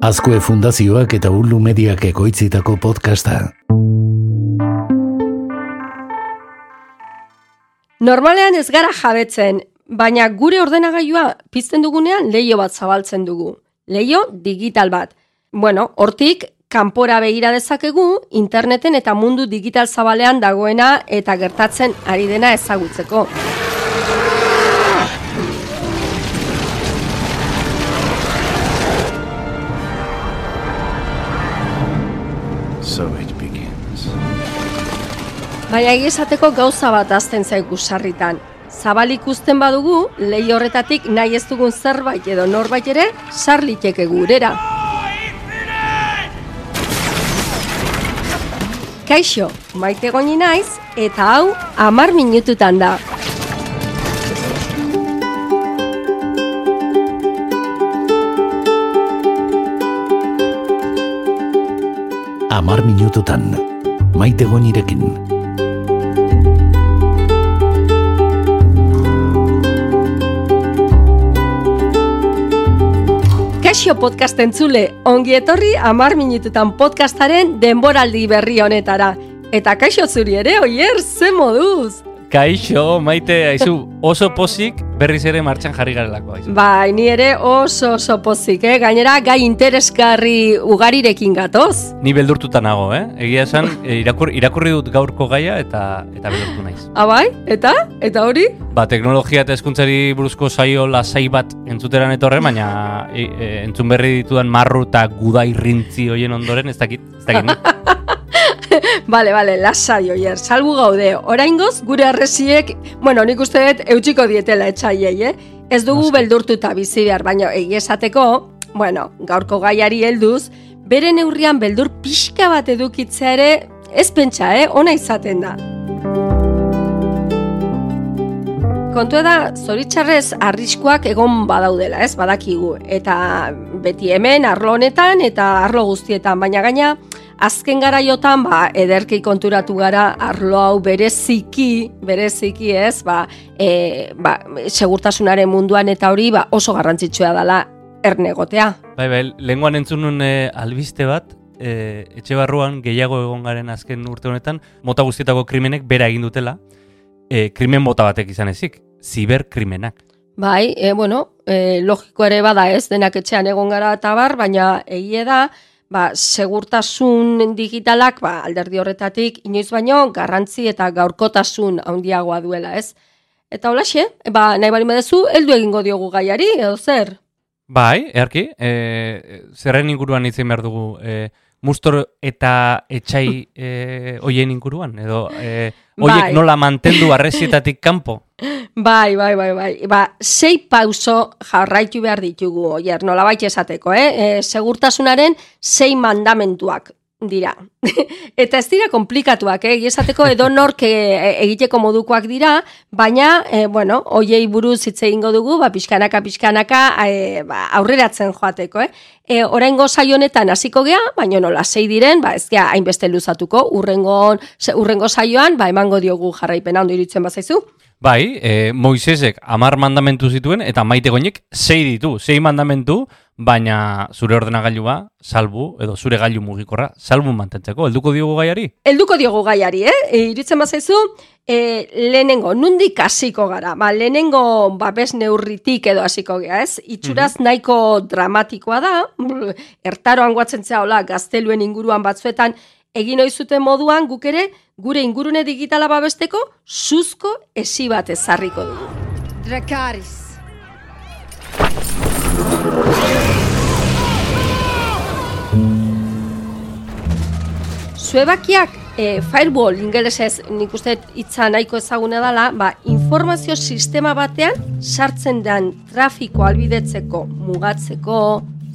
Azkue Fundazioak eta Ulu Mediak ekoitzitako podcasta. Normalean ez gara jabetzen, baina gure ordenagailua pizten dugunean leio bat zabaltzen dugu. Leio digital bat. Bueno, hortik kanpora begira dezakegu interneten eta mundu digital zabalean dagoena eta gertatzen ari dena ezagutzeko. Baina esateko gauza bat azten zaigu sarritan. Zabal ikusten badugu, lehi horretatik nahi ez dugun zerbait edo norbait ere, sarliteke gurera. Kaixo, maite goni naiz, eta hau, amar minututan da. Amar minututan. Maite gonirekin. Kaixo podcast entzule, ongi etorri amar minututan podcastaren denboraldi berri honetara. Eta kaixo zuri ere, oier, ze moduz? Kaixo, maite, aizu, oso pozik berriz ere martxan jarri garelako. Aizu. Bai, ni ere oso oso pozik, eh? Gainera, gai interesgarri ugarirekin gatoz. Ni beldurtuta nago, eh? Egia esan, eh, irakur, irakurri dut gaurko gaia eta eta beldurtu naiz. Abai, eta? Eta hori? Ba, teknologia eta eskuntzari buruzko saio lasai bat entzuteran etorre, baina e, e, entzun berri ditudan marru eta gudai rintzi hoien ondoren, ez dakit, ez dakit. Bale, bale, lasai oier, salbu gaude. Oraingoz gure arresiek, bueno, nik uste dut eutxiko dietela etxaiei, eh? Ez dugu beldurtuta bizi behar, baina egia esateko, bueno, gaurko gaiari helduz, bere neurrian beldur pixka bat edukitzea ere, ez pentsa, eh? Ona izaten da. Kontua da, zoritxarrez arriskuak egon badaudela, ez, badakigu. Eta beti hemen, arlo honetan eta arlo guztietan, baina gaina, azken garaiotan, ba, ederkei konturatu gara, arlo hau bereziki, bereziki ez, ba, e, ba, segurtasunaren munduan eta hori, ba, oso garrantzitsua dela ernegotea. Bai, bai, lehenguan entzun nun eh, albiste bat, eh, etxe barruan gehiago egon garen azken urte honetan, mota guztietako krimenek bera egin dutela, eh, krimen mota batek izan ezik, ziberkrimenak. Bai, e, bueno, e, logiko ere bada ez, denak etxean egon gara eta bar, baina egie da, ba, segurtasun digitalak ba, alderdi horretatik inoiz baino garrantzi eta gaurkotasun handiagoa duela, ez? Eta holaxe, ba, nahi bali badezu, heldu egingo diogu gaiari, edo zer? Bai, earki, e, zerren inguruan izan behar dugu, e, mustor eta etxai e, oien inguruan, edo e, oiek Bai. nola mantendu arrezietatik kanpo. Bai, bai, bai, bai. Ba, sei pauso jarraitu behar ditugu, oier, nolabait esateko, eh? E, segurtasunaren sei mandamentuak dira. Eta ez dira komplikatuak, eh? Egia esateko edo nork eh, egiteko modukoak dira, baina, eh, bueno, oiei buruz hitz egingo dugu, ba, pixkanaka, pixkanaka, eh, ba, aurreratzen joateko, eh? E, oraingo saio honetan hasiko gea, baina nola sei diren, ba ez gea hainbeste luzatuko, urrengo, urrengo saioan, ba emango diogu jarraipena ondo iruditzen bazaizu. Bai, e, Moisesek amar mandamentu zituen, eta maite goinek sei ditu, sei mandamentu, baina zure ordenagailua salbu, edo zure gailu mugikorra salbu mantentzeko. Helduko diogu gaiari? Helduko diogu gaiari, eh? E, iruditzen bazaizu, e, lehenengo, nundik hasiko gara? Ba, lehenengo babes neurritik edo hasiko gea, ez? Itxuraz nahiko dramatikoa da, ertaroan guatzen hola gazteluen inguruan batzuetan, egin ohi zuten moduan guk ere gure ingurune digitala babesteko suzko esi bat ezarriko dugu. Dracaris. Zuebakiak e, firewall ingelesez nik uste hitza nahiko ezaguna dela, ba, informazio sistema batean sartzen den trafiko albidetzeko, mugatzeko,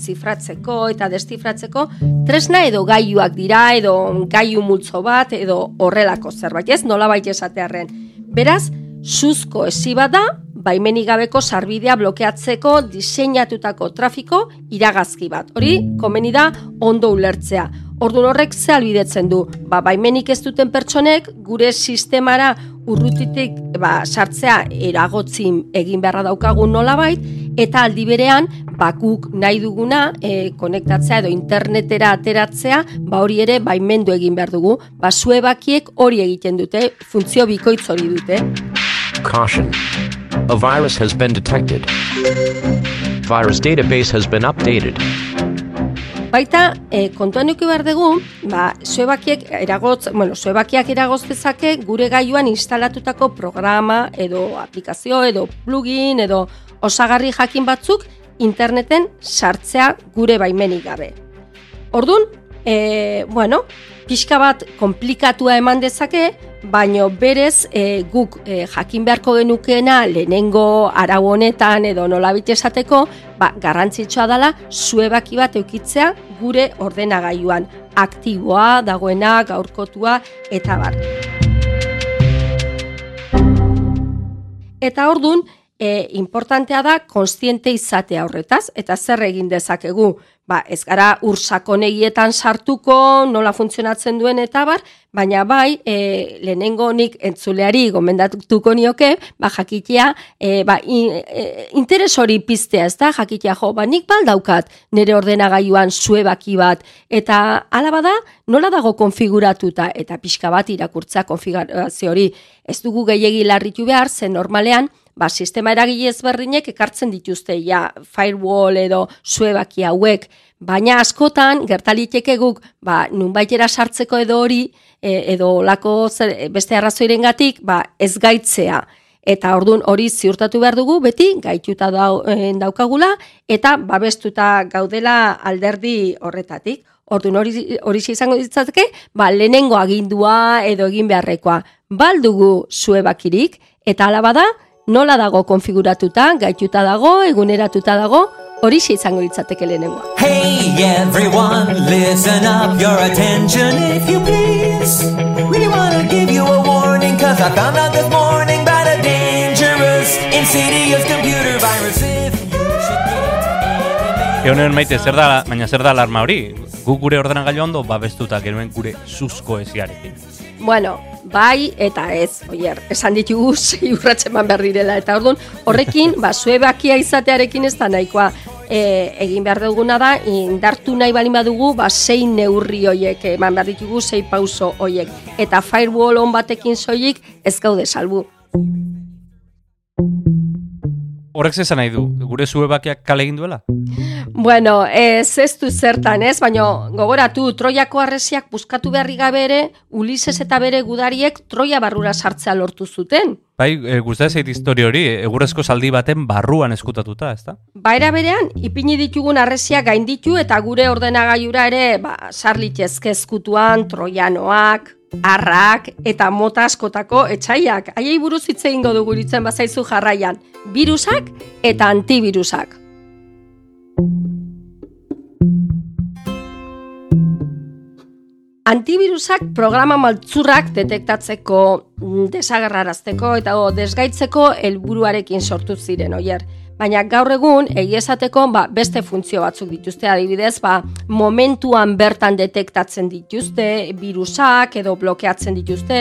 zifratzeko eta destifratzeko tresna edo gailuak dira edo gailu multzo bat edo horrelako zerbait, ez nolabait esatearren. Beraz, suzko esi bat da, baimenik gabeko sarbidea blokeatzeko diseinatutako trafiko iragazki bat. Hori, komeni da ondo ulertzea. Ordun horrek ze albidetzen du? Ba, baimenik ez duten pertsonek gure sistemara urrutitik ba, sartzea eragotzin egin beharra daukagun nolabait, eta aldi berean bakuk nahi duguna e, konektatzea edo internetera ateratzea, ba hori ere baimendu egin behar dugu, ba zuebakiek hori egiten dute, funtzio bikoitz hori dute. Caution. A virus has been detected. Virus database has been updated. Baita, e, kontuan eduki behar dugu, ba, zuebakiek eragotz, bueno, zuebakiak eragoz dezake gure gailuan instalatutako programa edo aplikazio edo plugin edo osagarri jakin batzuk interneten sartzea gure baimenik gabe. Ordun, e, bueno, pixka bat komplikatua eman dezake, baino berez e, guk e, jakin beharko genukeena lehenengo arau honetan edo nolabit esateko, ba, garrantzitsua dela zuebaki bat eukitzea gure ordenagailuan aktiboa, dagoena, gaurkotua eta bar. Eta ordun, e, importantea da konstiente izatea horretaz, eta zer egin dezakegu, ba, ez gara ursakonegietan sartuko, nola funtzionatzen duen eta bar, baina bai, e, lehenengo nik entzuleari gomendatuko nioke, ba, jakitea, e, ba, e, interes hori piztea, ez da, jakitea, jo, ba, nik baldaukat nire ordenagailuan zuebaki bat, eta alaba da, nola dago konfiguratuta, eta pixka bat irakurtza konfigurazio hori, ez dugu gehiegi larritu behar, zen normalean, ba, sistema eragile ezberdinek ekartzen dituzte ja firewall edo zuebaki hauek, baina askotan gertaliteke guk ba, nunbaitera sartzeko edo hori e, edo lako beste arrazoirengatik ba, ez gaitzea. Eta ordun hori ziurtatu behar dugu beti gaituta dau, e, daukagula eta babestuta gaudela alderdi horretatik. Ordun hori hori izango ditzateke, ba lehenengo agindua edo egin beharrekoa. Baldugu zuebakirik eta hala bada nola dago konfiguratuta, gaituta dago, eguneratuta dago, hori izango litzateke lehenengoa. Hey everyone, listen up your attention if you please. We wanna give you a warning cause I found out this morning about a dangerous, insidious computer virus if you should get Eonen maite, zer da, baina zer da alarma hori? Gu gure ordenagailu ondo babestuta genuen gure suzko eziarekin. Bueno, bai eta ez, oier, esan ditugu zei urratzen man behar direla, eta orduan, horrekin, ba, zuebakia izatearekin ez da nahikoa, e, egin behar duguna da, indartu nahi balin badugu, ba, sei neurri hoiek, eman behar ditugu, sei pauso hoiek, eta firewall on batekin soilik ez gaude salbu. Horrek zezan nahi du, gure zuebakiak kale egin duela? Bueno, ez ez du zertan, ez? Baina gogoratu, Troiako arresiak buskatu beharri gabe ere, Ulises eta bere gudariek Troia barrura sartzea lortu zuten. Bai, e, guztia histori hori, egurrezko saldi baten barruan eskutatuta, ez da? Baera berean, ipini ditugun arresiak gainditu eta gure ordenagailura ere, ba, sarlitzezke eskutuan, Troianoak, arrak eta mota askotako etxaiak. Haiei buruz hitz egingo dugu ditzen bazaizu jarraian. Virusak eta antivirusak. Antivirusak programa maltzurrak detektatzeko, mm, desagerrarazteko eta o, desgaitzeko helburuarekin sortu ziren, oier. Baina gaur egun, esateko ba, beste funtzio batzuk dituzte, adibidez, ba, momentuan bertan detektatzen dituzte, virusak edo blokeatzen dituzte,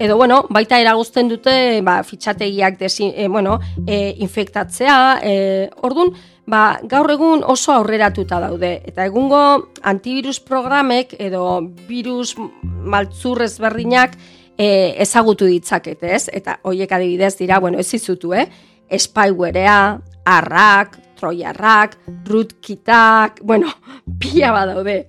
edo bueno, baita eragozten dute ba, fitxategiak desi, e, bueno, e, infektatzea, e, ordun, ba, gaur egun oso aurreratuta daude. Eta egungo antivirus programek edo virus maltzurrez berdinak e, ezagutu ditzakete, ez? Eta hoiek adibidez dira, bueno, ez izutu, eh? spywerea, arrak, troiarrak, rootkitak, bueno, pila badaude.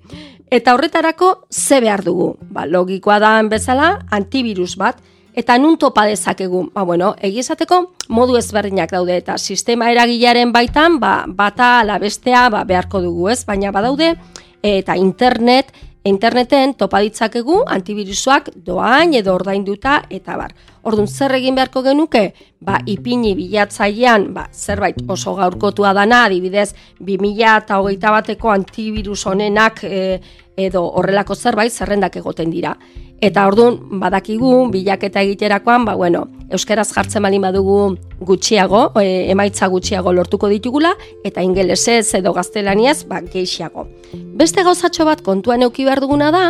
Eta horretarako ze behar dugu? Ba, logikoa da bezala antivirus bat, eta nun topa dezakegu? Ba, bueno, egizateko modu ezberdinak daude, eta sistema eragilaren baitan, ba, bata ala bestea ba, beharko dugu ez, baina badaude, eta internet, interneten topa ditzakegu antivirusak doain edo ordainduta eta bar. Orduan zer egin beharko genuke? Ba, ipini bilatzailean, ba, zerbait oso gaurkotua dana, adibidez, 2008 bateko antivirus honenak e, edo horrelako zerbait zerrendak egoten dira. Eta orduan, badakigu, bilaketa egiterakoan, ba, bueno, euskeraz jartzen bali badugu gutxiago, e, emaitza gutxiago lortuko ditugula, eta ingelesez edo gaztelaniaz, ba, geixiago. Beste gauzatxo bat kontuan euki behar duguna da,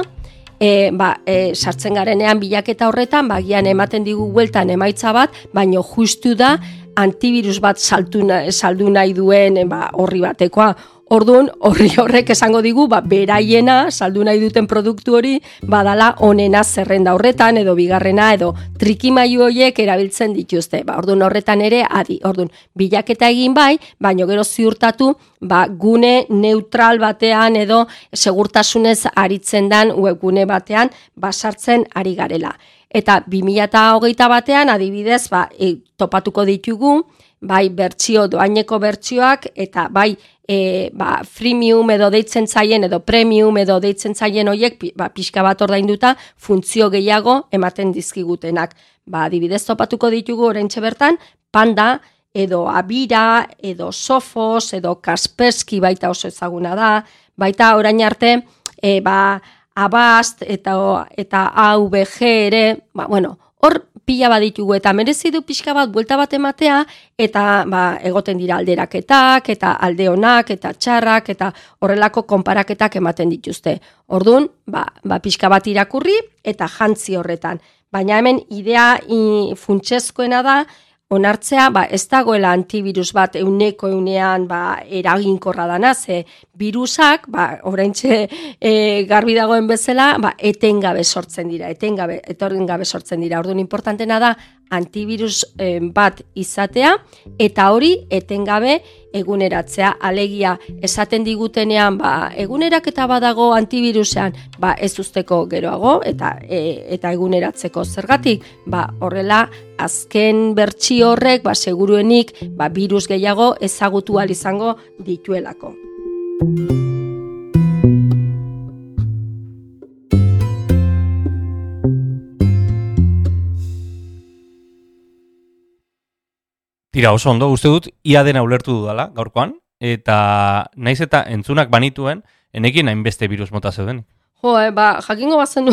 e, ba, e, sartzen garenean bilaketa horretan, bagian ematen digu bueltan emaitza bat, baino justu da antivirus bat saltu saldu nahi duen e, ba, horri batekoa. Orduan, horri horrek esango digu, ba, beraiena, saldu nahi duten produktu hori, badala onena zerrenda horretan, edo bigarrena, edo trikimailu horiek erabiltzen dituzte. Ba, orduan horretan ere, adi, orduan, bilaketa egin bai, baino gero ziurtatu, ba, gune neutral batean, edo segurtasunez aritzen dan webgune batean, basartzen ari garela. Eta 2008 batean, adibidez, ba, e, topatuko ditugu, bai bertsio doaineko bertsioak eta bai e, ba, freemium edo deitzen zaien edo premium edo deitzen zaien hoiek ba, pixka bat ordainduta funtzio gehiago ematen dizkigutenak. Ba, adibidez topatuko ditugu oraintxe bertan, panda edo abira, edo sofos, edo kasperski baita oso ezaguna da, baita orain arte, e, ba, abast eta, eta AVG ere, ba, bueno, hor pila baditugu eta merezi du pixka bat buelta bat ematea eta ba, egoten dira alderaketak eta aldeonak eta txarrak eta horrelako konparaketak ematen dituzte. Ordun, ba, ba pixka bat irakurri eta jantzi horretan. Baina hemen idea funtsezkoena da onartzea, ba, ez dagoela antivirus bat euneko eunean ba, eraginkorra dana, ze virusak, ba, oraintxe e, garbi dagoen bezala, ba, etengabe sortzen dira, etengabe, etorren gabe sortzen dira. Orduan, importantena da, antivirus eh, bat izatea eta hori etengabe eguneratzea. Alegia esaten digutenean ba eguneraketa badago antivirusean ba ez usteko geroago eta e, eta eguneratzeko zergatik. Ba horrela azken bertsio horrek ba seguruenik ba virus gehiago ezagutu al izango dituelako Tira, oso ondo, uste dut, ia dena ulertu dudala, gaurkoan, eta naiz eta entzunak banituen, enekin hainbeste virus mota zeuden. Jo, eh, ba, jakingo bazen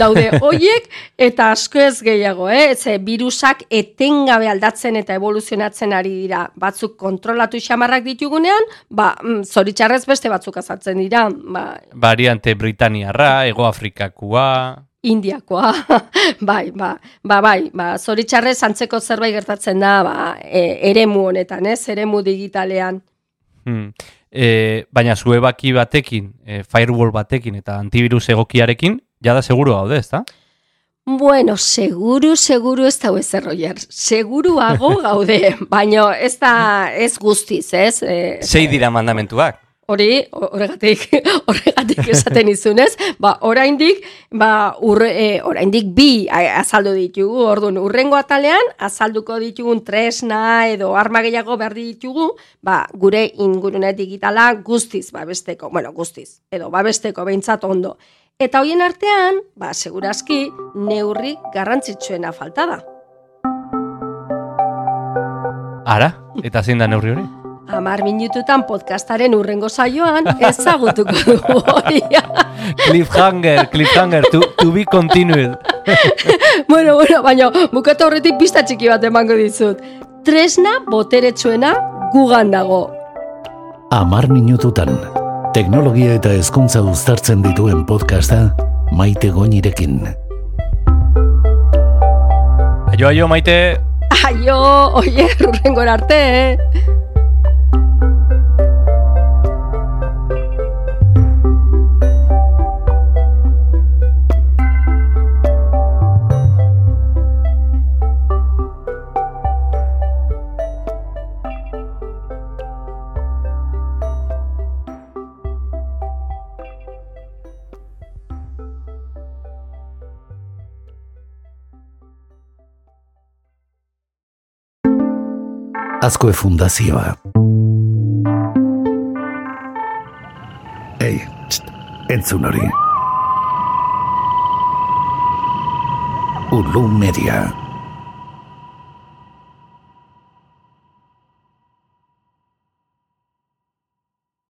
daude hoiek eta asko ez gehiago, eh? Ze virusak etengabe aldatzen eta evoluzionatzen ari dira. Batzuk kontrolatu xamarrak ditugunean, ba, mm, zoritxarrez beste batzuk azaltzen dira. Ba, Variante Britaniarra, Ego Afrikakua... Indiakoa, bai, ba, ba, bai, ba, zoritxarrez antzeko zerbait gertatzen da, ba, e, eremu honetan, ez, eremu digitalean. Hmm. E, baina zue baki batekin, e, firewall batekin eta antivirus egokiarekin, jada seguru gaude, ez da? Bueno, seguru, seguru ez da ezer, Roger. Seguruago gaude, baina ez da ez guztiz, ez? E, Sei dira mandamentuak. Hori, horregatik, horregatik esaten izunez, ba, oraindik, ba, ur, e, oraindik bi azaldu ditugu, orduan, urrengo atalean, azalduko ditugun tresna edo arma gehiago behar ditugu, ba, gure ingurune digitala guztiz, ba, besteko, bueno, guztiz, edo, ba, besteko, behintzat ondo. Eta hoien artean, ba, segurazki, neurri garrantzitsuena falta da. Ara, eta zein da neurri hori? Amar minututan podcastaren urrengo saioan ezagutuko dugu hori. cliffhanger, cliffhanger, to, to be continued. bueno, bueno, baina bukatu horretik pista txiki bat emango dizut. Tresna boteretsuena gugan dago. Amar minututan, teknologia eta hezkuntza uztartzen dituen podcasta maite goinirekin. Aio, aio, maite. Aio, oie, urrengor arte, eh? Azkoe Fundazioa. Ei, txt, entzun hori. Ulu Media.